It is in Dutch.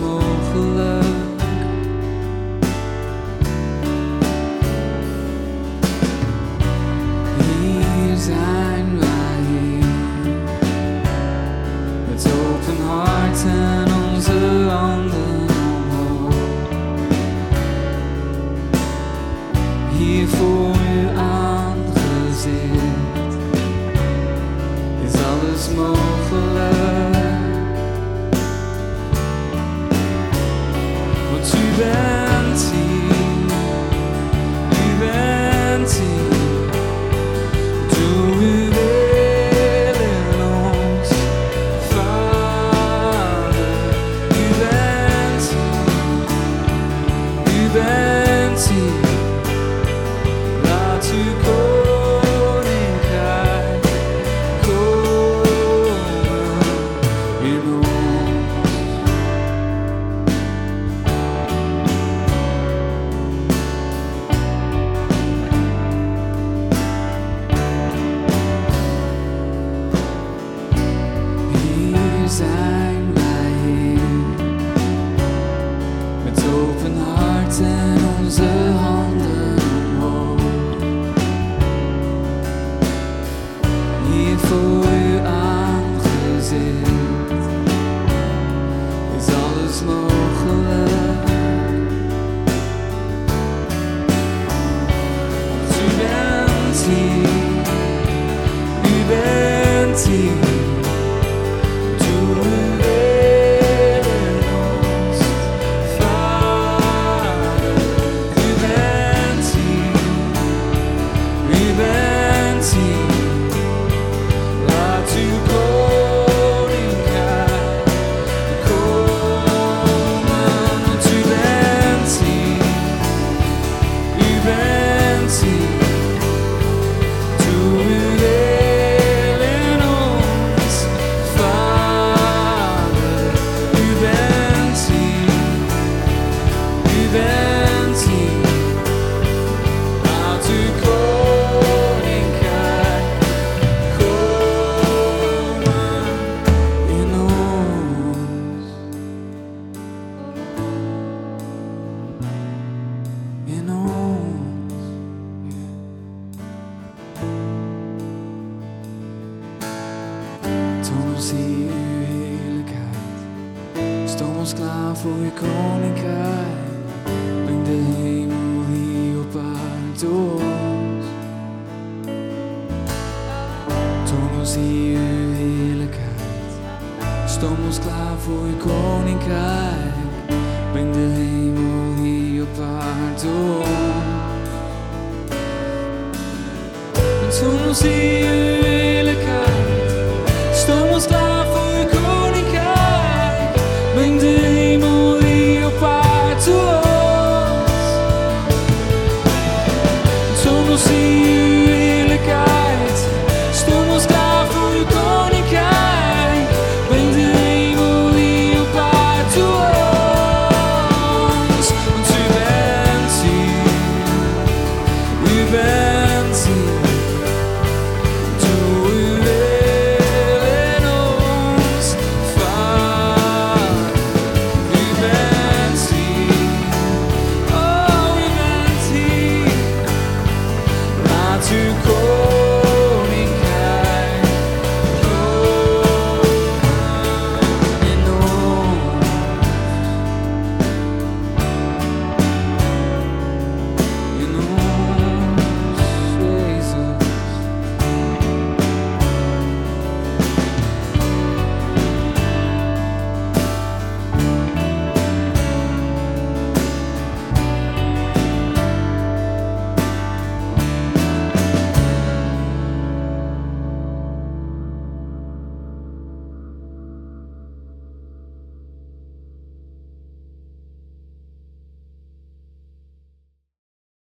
mogelijk. Hier zijn wij hier, met open hart en onze handen. Stom ons klaar voor je koninkrijk. Breng de hemel hier op aarde door ons. Toon ons hier uw heerlijkheid. Dus Stom ons klaar voor je koninkrijk. Breng de hemel hier op aarde door ons. Toon ons hier